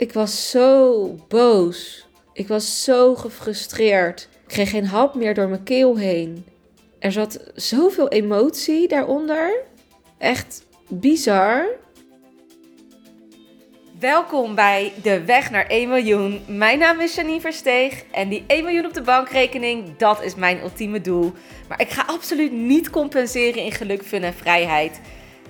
Ik was zo boos. Ik was zo gefrustreerd. Ik kreeg geen hap meer door mijn keel heen. Er zat zoveel emotie daaronder. Echt bizar. Welkom bij De Weg naar 1 miljoen. Mijn naam is Janine Versteeg en die 1 miljoen op de bankrekening, dat is mijn ultieme doel. Maar ik ga absoluut niet compenseren in geluk, fun en vrijheid.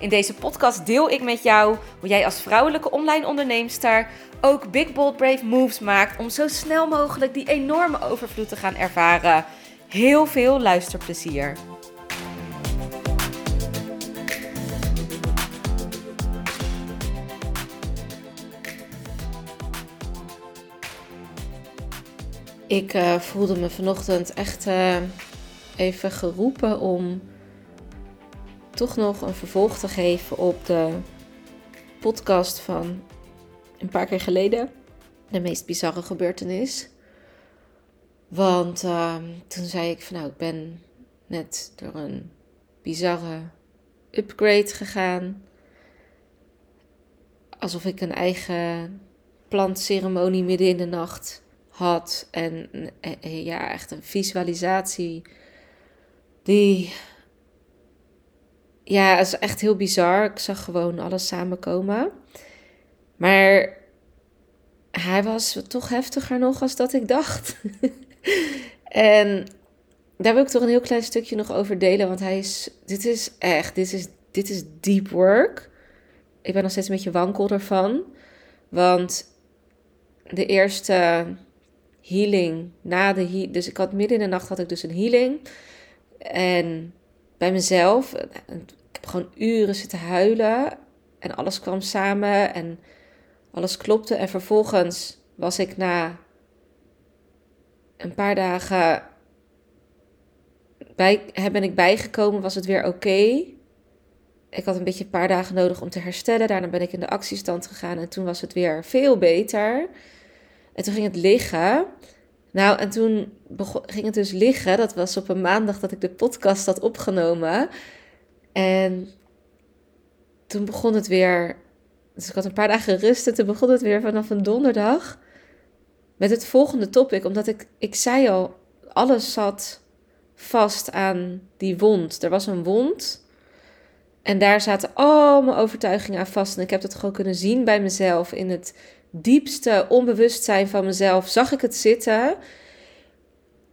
In deze podcast deel ik met jou hoe jij als vrouwelijke online onderneemster ook big bold brave moves maakt om zo snel mogelijk die enorme overvloed te gaan ervaren. Heel veel luisterplezier. Ik uh, voelde me vanochtend echt uh, even geroepen om toch nog een vervolg te geven op de podcast van een paar keer geleden. De meest bizarre gebeurtenis. Want uh, toen zei ik van nou, ik ben net door een bizarre upgrade gegaan. Alsof ik een eigen plantceremonie midden in de nacht had. En eh, ja, echt een visualisatie die ja, het is echt heel bizar. Ik zag gewoon alles samenkomen. Maar hij was toch heftiger nog als dat ik dacht. en daar wil ik toch een heel klein stukje nog over delen. Want hij is, dit is echt, dit is, dit is deep work. Ik ben nog steeds een beetje wankel ervan. Want de eerste healing na de healing. Dus ik had midden in de nacht had ik dus een healing. En bij mezelf. Gewoon uren zitten huilen. En alles kwam samen en alles klopte. En vervolgens was ik na een paar dagen. Bij, ben ik bijgekomen, was het weer oké. Ik had een beetje een paar dagen nodig om te herstellen. Daarna ben ik in de actiestand gegaan en toen was het weer veel beter. En toen ging het liggen. Nou, en toen ging het dus liggen. Dat was op een maandag dat ik de podcast had opgenomen. En toen begon het weer. Dus ik had een paar dagen rust en toen begon het weer vanaf een donderdag. Met het volgende topic. Omdat ik, ik zei al, alles zat vast aan die wond. Er was een wond. En daar zaten al mijn overtuigingen aan vast. En ik heb dat gewoon kunnen zien bij mezelf in het diepste onbewustzijn van mezelf zag ik het zitten.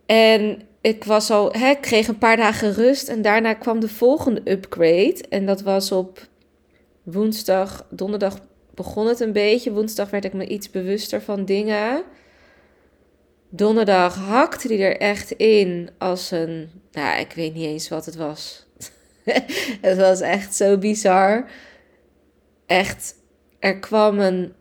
En ik was al, hè, kreeg een paar dagen rust en daarna kwam de volgende upgrade. En dat was op woensdag, donderdag begon het een beetje. Woensdag werd ik me iets bewuster van dingen. Donderdag hakte die er echt in als een, nou, ik weet niet eens wat het was. het was echt zo bizar. Echt, er kwam een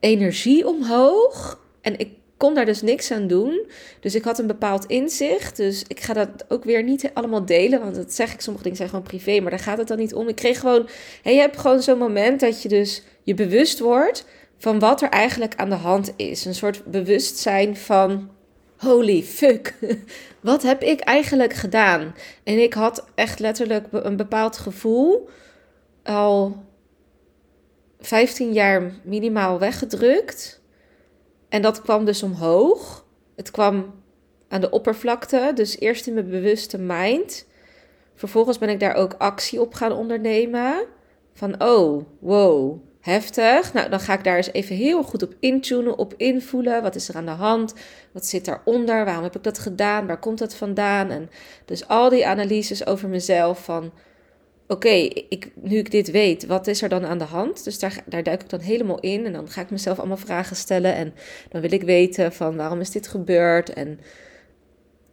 energie omhoog. En ik kon daar dus niks aan doen. Dus ik had een bepaald inzicht. Dus ik ga dat ook weer niet allemaal delen. Want dat zeg ik, sommige dingen zijn gewoon privé. Maar daar gaat het dan niet om. Ik kreeg gewoon. Hey, je hebt gewoon zo'n moment dat je dus je bewust wordt van wat er eigenlijk aan de hand is. Een soort bewustzijn van. Holy fuck, wat heb ik eigenlijk gedaan? En ik had echt letterlijk een bepaald gevoel al 15 jaar minimaal weggedrukt. En dat kwam dus omhoog. Het kwam aan de oppervlakte, dus eerst in mijn bewuste mind. Vervolgens ben ik daar ook actie op gaan ondernemen. Van, oh, wow, heftig. Nou, dan ga ik daar eens even heel goed op intunen, op invoelen. Wat is er aan de hand? Wat zit daaronder? Waarom heb ik dat gedaan? Waar komt dat vandaan? En dus al die analyses over mezelf van oké, nu ik dit weet, wat is er dan aan de hand? Dus daar, daar duik ik dan helemaal in en dan ga ik mezelf allemaal vragen stellen en dan wil ik weten van waarom is dit gebeurd en,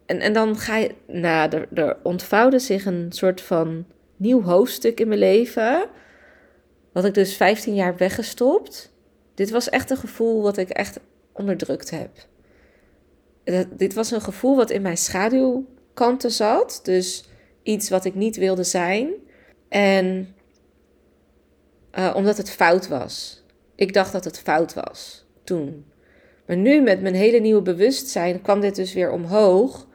en, en dan ga je, nou, er, er ontvouwde zich een soort van nieuw hoofdstuk in mijn leven, wat ik dus 15 jaar weggestopt. Dit was echt een gevoel wat ik echt onderdrukt heb. dit was een gevoel wat in mijn schaduwkanten zat, dus iets wat ik niet wilde zijn. En uh, omdat het fout was. Ik dacht dat het fout was toen. Maar nu met mijn hele nieuwe bewustzijn kwam dit dus weer omhoog.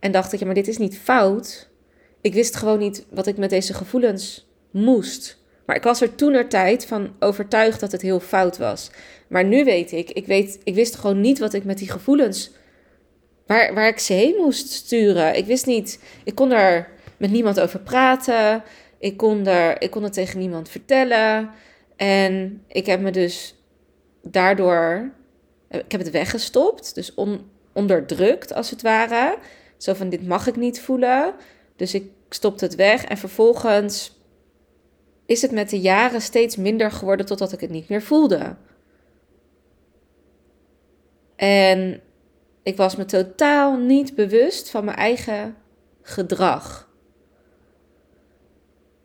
En dacht ik, ja, maar dit is niet fout. Ik wist gewoon niet wat ik met deze gevoelens moest. Maar ik was er toen tijd van overtuigd dat het heel fout was. Maar nu weet ik, ik, weet, ik wist gewoon niet wat ik met die gevoelens, waar, waar ik ze heen moest sturen. Ik wist niet, ik kon er met niemand over praten. Ik kon, er, ik kon het tegen niemand vertellen. En ik heb me dus daardoor, ik heb het weggestopt. Dus on, onderdrukt als het ware. Zo van, dit mag ik niet voelen. Dus ik stopte het weg en vervolgens is het met de jaren steeds minder geworden totdat ik het niet meer voelde. En ik was me totaal niet bewust van mijn eigen gedrag.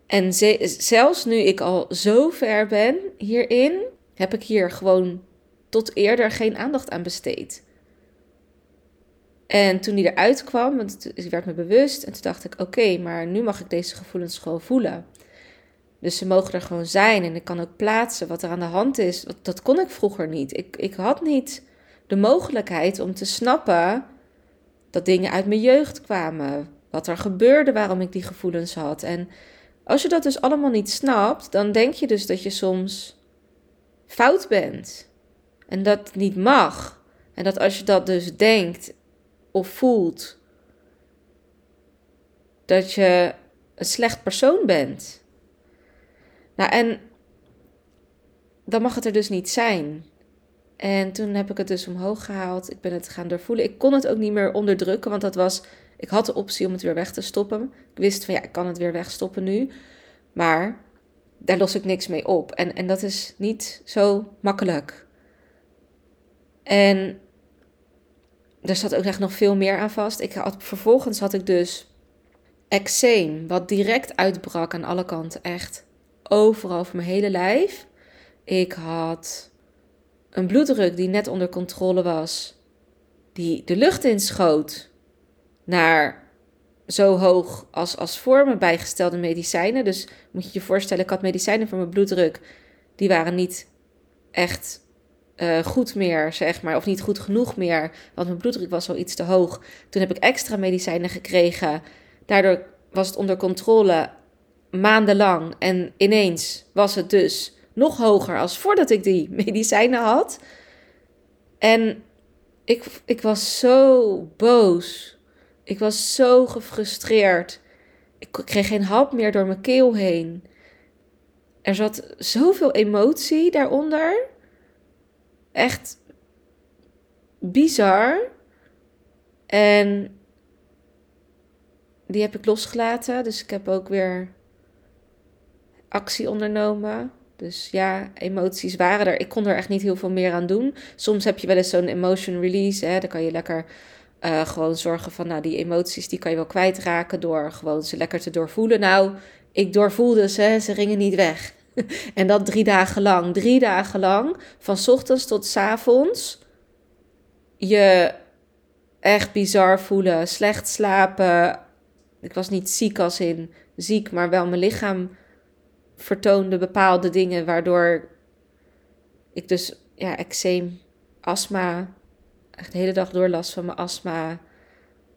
En zelfs nu ik al zo ver ben hierin, heb ik hier gewoon tot eerder geen aandacht aan besteed. En toen die eruit kwam, want ik werd me bewust en toen dacht ik: oké, maar nu mag ik deze gevoelens gewoon voelen. Dus ze mogen er gewoon zijn en ik kan ook plaatsen wat er aan de hand is. Dat kon ik vroeger niet. Ik, ik had niet de mogelijkheid om te snappen dat dingen uit mijn jeugd kwamen. Wat er gebeurde, waarom ik die gevoelens had. En als je dat dus allemaal niet snapt, dan denk je dus dat je soms fout bent. En dat het niet mag. En dat als je dat dus denkt of voelt, dat je een slecht persoon bent. Nou, en dan mag het er dus niet zijn. En toen heb ik het dus omhoog gehaald. Ik ben het gaan doorvoelen. Ik kon het ook niet meer onderdrukken, want dat was. Ik had de optie om het weer weg te stoppen. Ik wist van ja, ik kan het weer wegstoppen nu. Maar daar los ik niks mee op. En, en dat is niet zo makkelijk. En er zat ook echt nog veel meer aan vast. Ik had, vervolgens had ik dus eczeem, wat direct uitbrak aan alle kanten. Echt overal over mijn hele lijf. Ik had een bloeddruk die net onder controle was, die de lucht inschoot naar zo hoog als, als voor mijn bijgestelde medicijnen. Dus moet je je voorstellen, ik had medicijnen voor mijn bloeddruk. Die waren niet echt uh, goed meer, zeg maar, of niet goed genoeg meer, want mijn bloeddruk was al iets te hoog. Toen heb ik extra medicijnen gekregen. Daardoor was het onder controle maandenlang en ineens was het dus nog hoger als voordat ik die medicijnen had. En ik, ik was zo boos. Ik was zo gefrustreerd. Ik kreeg geen hap meer door mijn keel heen. Er zat zoveel emotie daaronder echt bizar. En die heb ik losgelaten. Dus ik heb ook weer actie ondernomen. Dus ja, emoties waren er. Ik kon er echt niet heel veel meer aan doen. Soms heb je wel eens zo'n emotion release. Hè? Dan kan je lekker uh, gewoon zorgen van, nou, die emoties die kan je wel kwijtraken door gewoon ze lekker te doorvoelen. Nou, ik doorvoelde ze, ze gingen niet weg. en dat drie dagen lang. Drie dagen lang, van ochtends tot s avonds. Je echt bizar voelen, slecht slapen. Ik was niet ziek als in ziek, maar wel mijn lichaam vertoonde bepaalde dingen waardoor ik dus ja, eczeem, astma, echt de hele dag door last van mijn astma,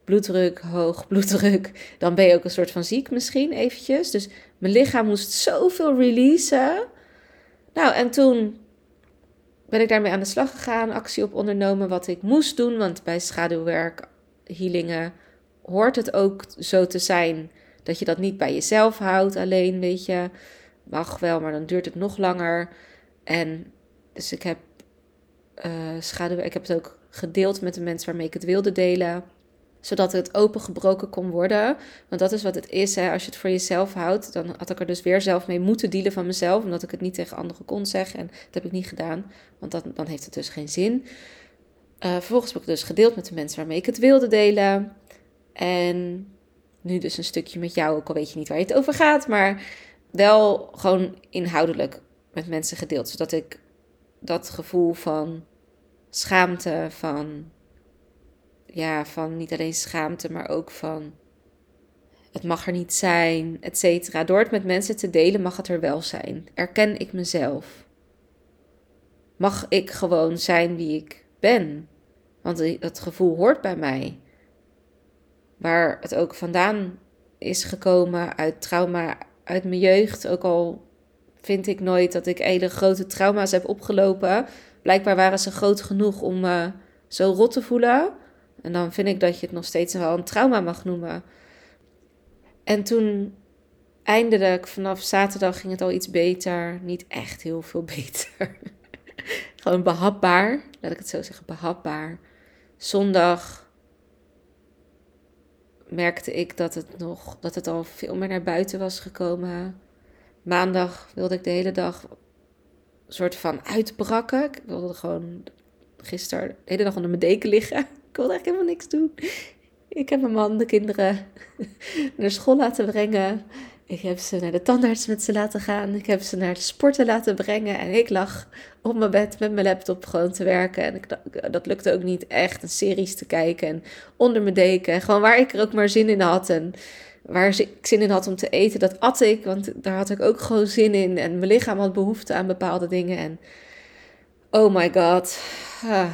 bloeddruk, hoog bloeddruk. Dan ben je ook een soort van ziek misschien eventjes. Dus mijn lichaam moest zoveel releasen. Nou, en toen ben ik daarmee aan de slag gegaan, actie op ondernomen wat ik moest doen. Want bij schaduwwerk, healingen, hoort het ook zo te zijn dat je dat niet bij jezelf houdt alleen, weet je. Mag wel, maar dan duurt het nog langer. En dus ik heb uh, ik heb het ook gedeeld met de mensen waarmee ik het wilde delen zodat het opengebroken kon worden. Want dat is wat het is. Hè. Als je het voor jezelf houdt, dan had ik er dus weer zelf mee moeten dealen van mezelf. Omdat ik het niet tegen anderen kon zeggen. En dat heb ik niet gedaan. Want dat, dan heeft het dus geen zin. Uh, vervolgens heb ik het dus gedeeld met de mensen waarmee ik het wilde delen. En nu dus een stukje met jou, ook al weet je niet waar je het over gaat. Maar wel gewoon inhoudelijk met mensen gedeeld. Zodat ik dat gevoel van schaamte, van ja, van niet alleen schaamte, maar ook van het mag er niet zijn, et cetera. Door het met mensen te delen mag het er wel zijn. Erken ik mezelf? Mag ik gewoon zijn wie ik ben? Want dat gevoel hoort bij mij. Waar het ook vandaan is gekomen uit trauma uit mijn jeugd, ook al vind ik nooit dat ik hele grote trauma's heb opgelopen. Blijkbaar waren ze groot genoeg om me zo rot te voelen. En dan vind ik dat je het nog steeds wel een trauma mag noemen. En toen eindelijk vanaf zaterdag ging het al iets beter. Niet echt heel veel beter. Gewoon behapbaar. Laat ik het zo zeggen, behapbaar. Zondag merkte ik dat het nog dat het al veel meer naar buiten was gekomen. Maandag wilde ik de hele dag soort van uitbrakken. Ik wilde gewoon gisteren de hele dag onder mijn deken liggen. Ik wilde echt helemaal niks doen. Ik heb mijn man, de kinderen naar school laten brengen. Ik heb ze naar de tandarts met ze laten gaan. Ik heb ze naar de sporten laten brengen. En ik lag op mijn bed met mijn laptop gewoon te werken. En ik, dat lukte ook niet echt. Een series te kijken en onder mijn deken. Gewoon waar ik er ook maar zin in had. En waar ik zin in had om te eten, dat at ik. Want daar had ik ook gewoon zin in. En mijn lichaam had behoefte aan bepaalde dingen. En oh my god. Ah,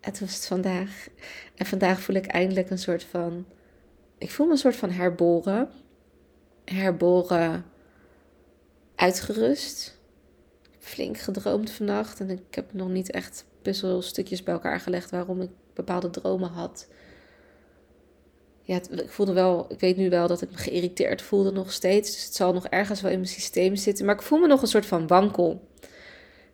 het was het vandaag. En vandaag voel ik eindelijk een soort van. Ik voel me een soort van herboren. Herboren. Uitgerust. Flink gedroomd vannacht. En ik heb nog niet echt puzzelstukjes bij elkaar gelegd waarom ik bepaalde dromen had. Ja, ik voelde wel, ik weet nu wel dat ik me geïrriteerd voelde nog steeds. Dus het zal nog ergens wel in mijn systeem zitten. Maar ik voel me nog een soort van wankel.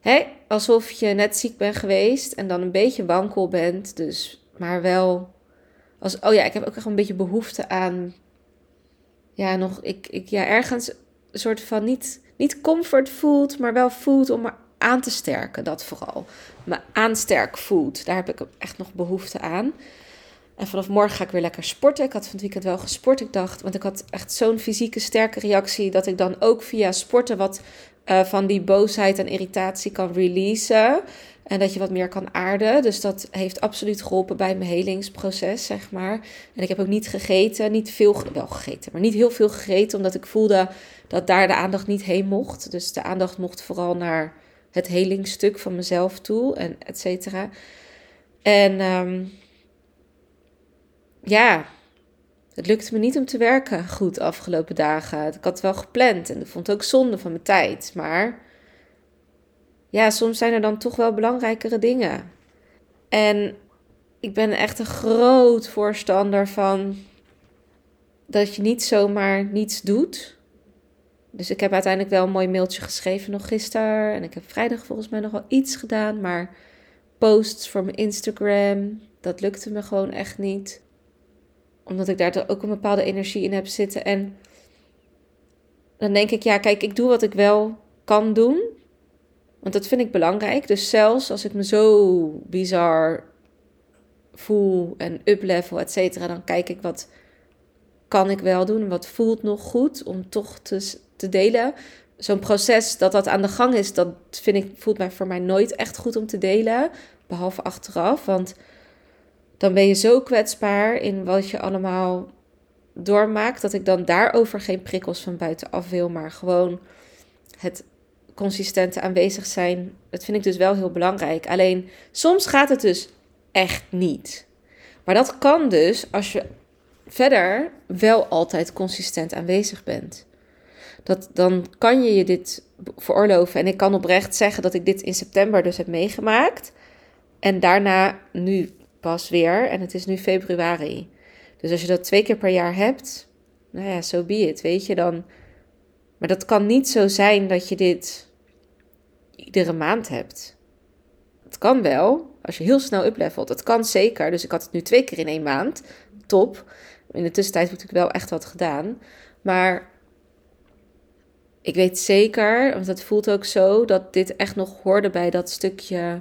Hè? Alsof je net ziek bent geweest en dan een beetje wankel bent. Dus maar wel. Als, oh ja, ik heb ook echt een beetje behoefte aan. Ja, nog. Ik, ik ja, ergens een soort van niet, niet comfort voelt, maar wel voelt om me aan te sterken. Dat vooral. Me aansterk voelt. Daar heb ik echt nog behoefte aan. En vanaf morgen ga ik weer lekker sporten. Ik had van het weekend wel gesport. Ik dacht, want ik had echt zo'n fysieke sterke reactie. Dat ik dan ook via sporten wat uh, van die boosheid en irritatie kan releasen. En dat je wat meer kan aarden. Dus dat heeft absoluut geholpen bij mijn helingsproces, zeg maar. En ik heb ook niet gegeten, niet veel, wel gegeten, maar niet heel veel gegeten. Omdat ik voelde dat daar de aandacht niet heen mocht. Dus de aandacht mocht vooral naar het helingstuk van mezelf toe en et cetera. En um, ja, het lukte me niet om te werken goed de afgelopen dagen. Ik had het wel gepland en ik vond ook zonde van mijn tijd. Maar ja, soms zijn er dan toch wel belangrijkere dingen. En ik ben echt een groot voorstander van dat je niet zomaar niets doet. Dus ik heb uiteindelijk wel een mooi mailtje geschreven nog gisteren. En ik heb vrijdag volgens mij nog wel iets gedaan. Maar posts voor mijn Instagram, dat lukte me gewoon echt niet. Omdat ik daar ook een bepaalde energie in heb zitten. En dan denk ik, ja, kijk, ik doe wat ik wel kan doen. Want dat vind ik belangrijk. Dus zelfs als ik me zo bizar voel en uplevel, et cetera, dan kijk ik wat kan ik wel doen, wat voelt nog goed om toch te, te delen. Zo'n proces dat dat aan de gang is, dat vind ik, voelt mij voor mij nooit echt goed om te delen. Behalve achteraf, want dan ben je zo kwetsbaar in wat je allemaal doormaakt, dat ik dan daarover geen prikkels van buitenaf wil, maar gewoon het consistente aanwezig zijn, dat vind ik dus wel heel belangrijk. Alleen soms gaat het dus echt niet. Maar dat kan dus als je verder wel altijd consistent aanwezig bent. Dat, dan kan je je dit veroorloven. En ik kan oprecht zeggen dat ik dit in september dus heb meegemaakt. En daarna nu pas weer. En het is nu februari. Dus als je dat twee keer per jaar hebt, nou ja, zo so be weet je dan. Maar dat kan niet zo zijn dat je dit iedere maand hebt. Het kan wel, als je heel snel uplevelt. Het kan zeker. Dus ik had het nu twee keer in één maand. Top. In de tussentijd heb ik wel echt wat gedaan. Maar ik weet zeker, want het voelt ook zo, dat dit echt nog hoorde bij dat stukje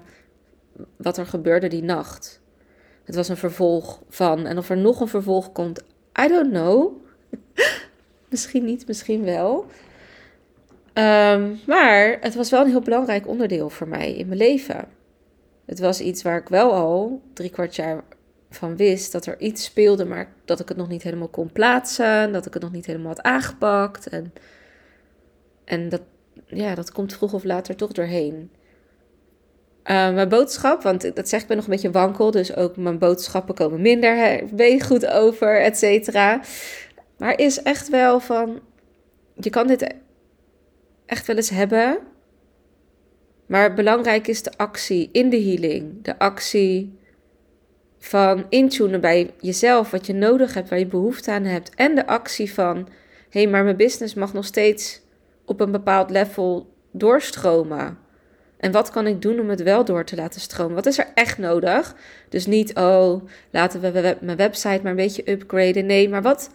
wat er gebeurde die nacht. Het was een vervolg van. En of er nog een vervolg komt, I don't know. misschien niet, misschien wel. Ehm, maar het was wel een heel belangrijk onderdeel voor mij in mijn leven. Het was iets waar ik wel al drie kwart jaar van wist dat er iets speelde, maar dat ik het nog niet helemaal kon plaatsen, dat ik het nog niet helemaal had aangepakt. En, en dat, ja, dat komt vroeg of later toch doorheen. Uh, mijn boodschap, want dat zeg ik ben nog een beetje wankel, dus ook mijn boodschappen komen minder, je goed over, et cetera. Maar is echt wel van, je kan dit echt wel eens hebben. Maar belangrijk is de actie in de healing. De actie van intunen bij jezelf, wat je nodig hebt, waar je behoefte aan hebt. En de actie van, hé, hey, maar mijn business mag nog steeds op een bepaald level doorstromen. En wat kan ik doen om het wel door te laten stromen? Wat is er echt nodig? Dus niet, oh, laten we mijn website maar een beetje upgraden. Nee, maar wat,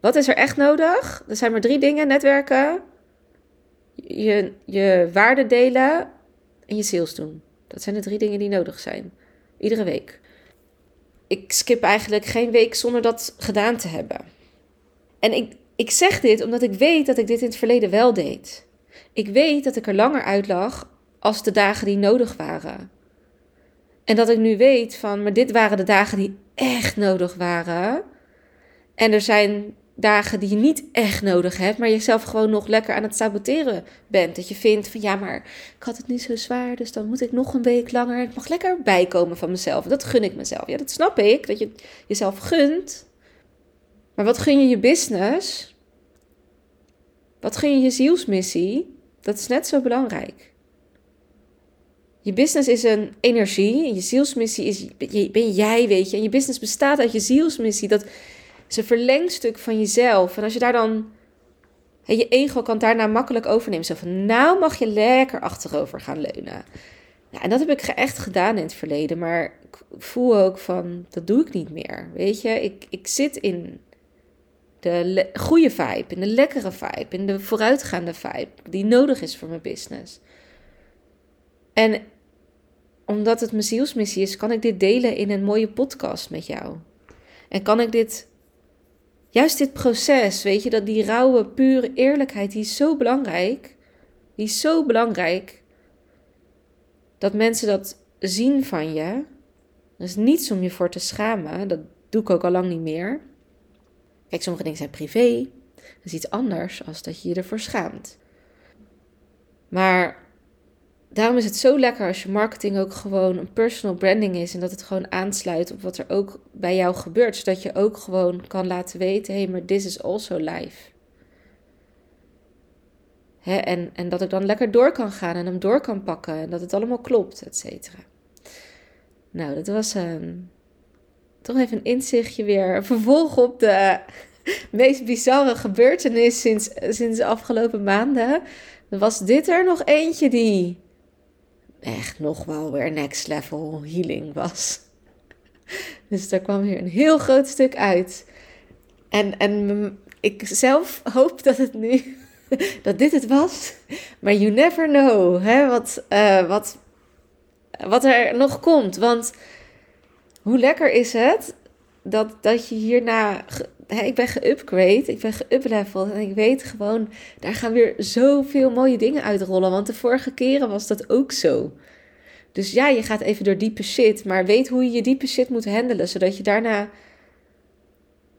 wat is er echt nodig? Er zijn maar drie dingen: netwerken, je, je waarde delen en je sales doen. Dat zijn de drie dingen die nodig zijn. Iedere week. Ik skip eigenlijk geen week zonder dat gedaan te hebben. En ik, ik zeg dit omdat ik weet dat ik dit in het verleden wel deed. Ik weet dat ik er langer uit lag als de dagen die nodig waren. En dat ik nu weet van, maar dit waren de dagen die echt nodig waren. En er zijn dagen die je niet echt nodig hebt, maar jezelf gewoon nog lekker aan het saboteren bent. Dat je vindt van ja, maar ik had het niet zo zwaar, dus dan moet ik nog een week langer. Ik mag lekker bijkomen van mezelf. Dat gun ik mezelf. Ja, dat snap ik, dat je jezelf gunt. Maar wat gun je je business? Wat gun je je zielsmissie? Dat is net zo belangrijk. Je business is een energie en je zielsmissie is, ben jij, weet je. En je business bestaat uit je zielsmissie. Dat is een verlengstuk van jezelf. En als je daar dan, je ego kan daarna makkelijk overnemen. Zo van, nou mag je lekker achterover gaan leunen. En dat heb ik echt gedaan in het verleden. Maar ik voel ook van, dat doe ik niet meer. Weet je, ik, ik zit in de goede vibe, in de lekkere vibe, in de vooruitgaande vibe. Die nodig is voor mijn business. En omdat het mijn zielsmissie is, kan ik dit delen in een mooie podcast met jou. En kan ik dit, juist dit proces, weet je, dat die rauwe, pure eerlijkheid, die is zo belangrijk. Die is zo belangrijk. Dat mensen dat zien van je. Er is niets om je voor te schamen. Dat doe ik ook al lang niet meer. Kijk, sommige dingen zijn privé. Dat is iets anders als dat je je ervoor schaamt. Maar daarom is het zo lekker als je marketing ook gewoon een personal branding is en dat het gewoon aansluit op wat er ook bij jou gebeurt, zodat je ook gewoon kan laten weten, hé, hey, maar this is also life. Hè, en, en dat ik dan lekker door kan gaan en hem door kan pakken en dat het allemaal klopt, et cetera. Nou, dat was um, toch even een inzichtje weer. Een vervolg op de meest bizarre gebeurtenis sinds, sinds de afgelopen maanden. Was dit er nog eentje die echt nog wel weer next level healing was. Dus daar kwam weer een heel groot stuk uit. En, en ik zelf hoop dat het nu, dat dit het was. Maar you never know hè, wat, uh, wat, wat er nog komt. Want hoe lekker is het dat, dat je hierna ik ben geupgrade, ik ben geupleveld en ik weet gewoon, daar gaan weer zoveel mooie dingen uitrollen. Want de vorige keren was dat ook zo. Dus ja, je gaat even door diepe shit, maar weet hoe je je diepe shit moet handelen, zodat je daarna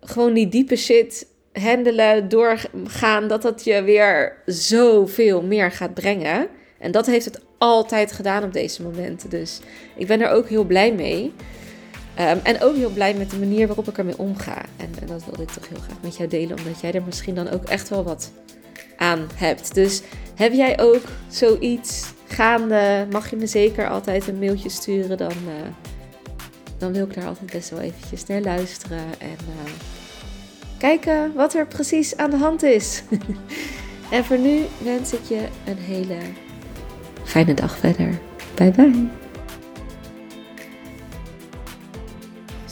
gewoon die diepe shit handelen, doorgaan, dat dat je weer zoveel meer gaat brengen. En dat heeft het altijd gedaan op deze momenten. Dus ik ben er ook heel blij mee. Ehm, en ook heel blij met de manier waarop ik ermee omga. En, dat wilde ik toch heel graag met jou delen, omdat jij er misschien dan ook echt wel wat aan hebt. Dus heb jij ook zoiets gaande, mag je me zeker altijd een mailtje sturen. Dan, uh, dan wil ik daar altijd best wel eventjes naar luisteren. En uh, kijken wat er precies aan de hand is. en voor nu wens ik je een hele fijne dag verder. Bye bye.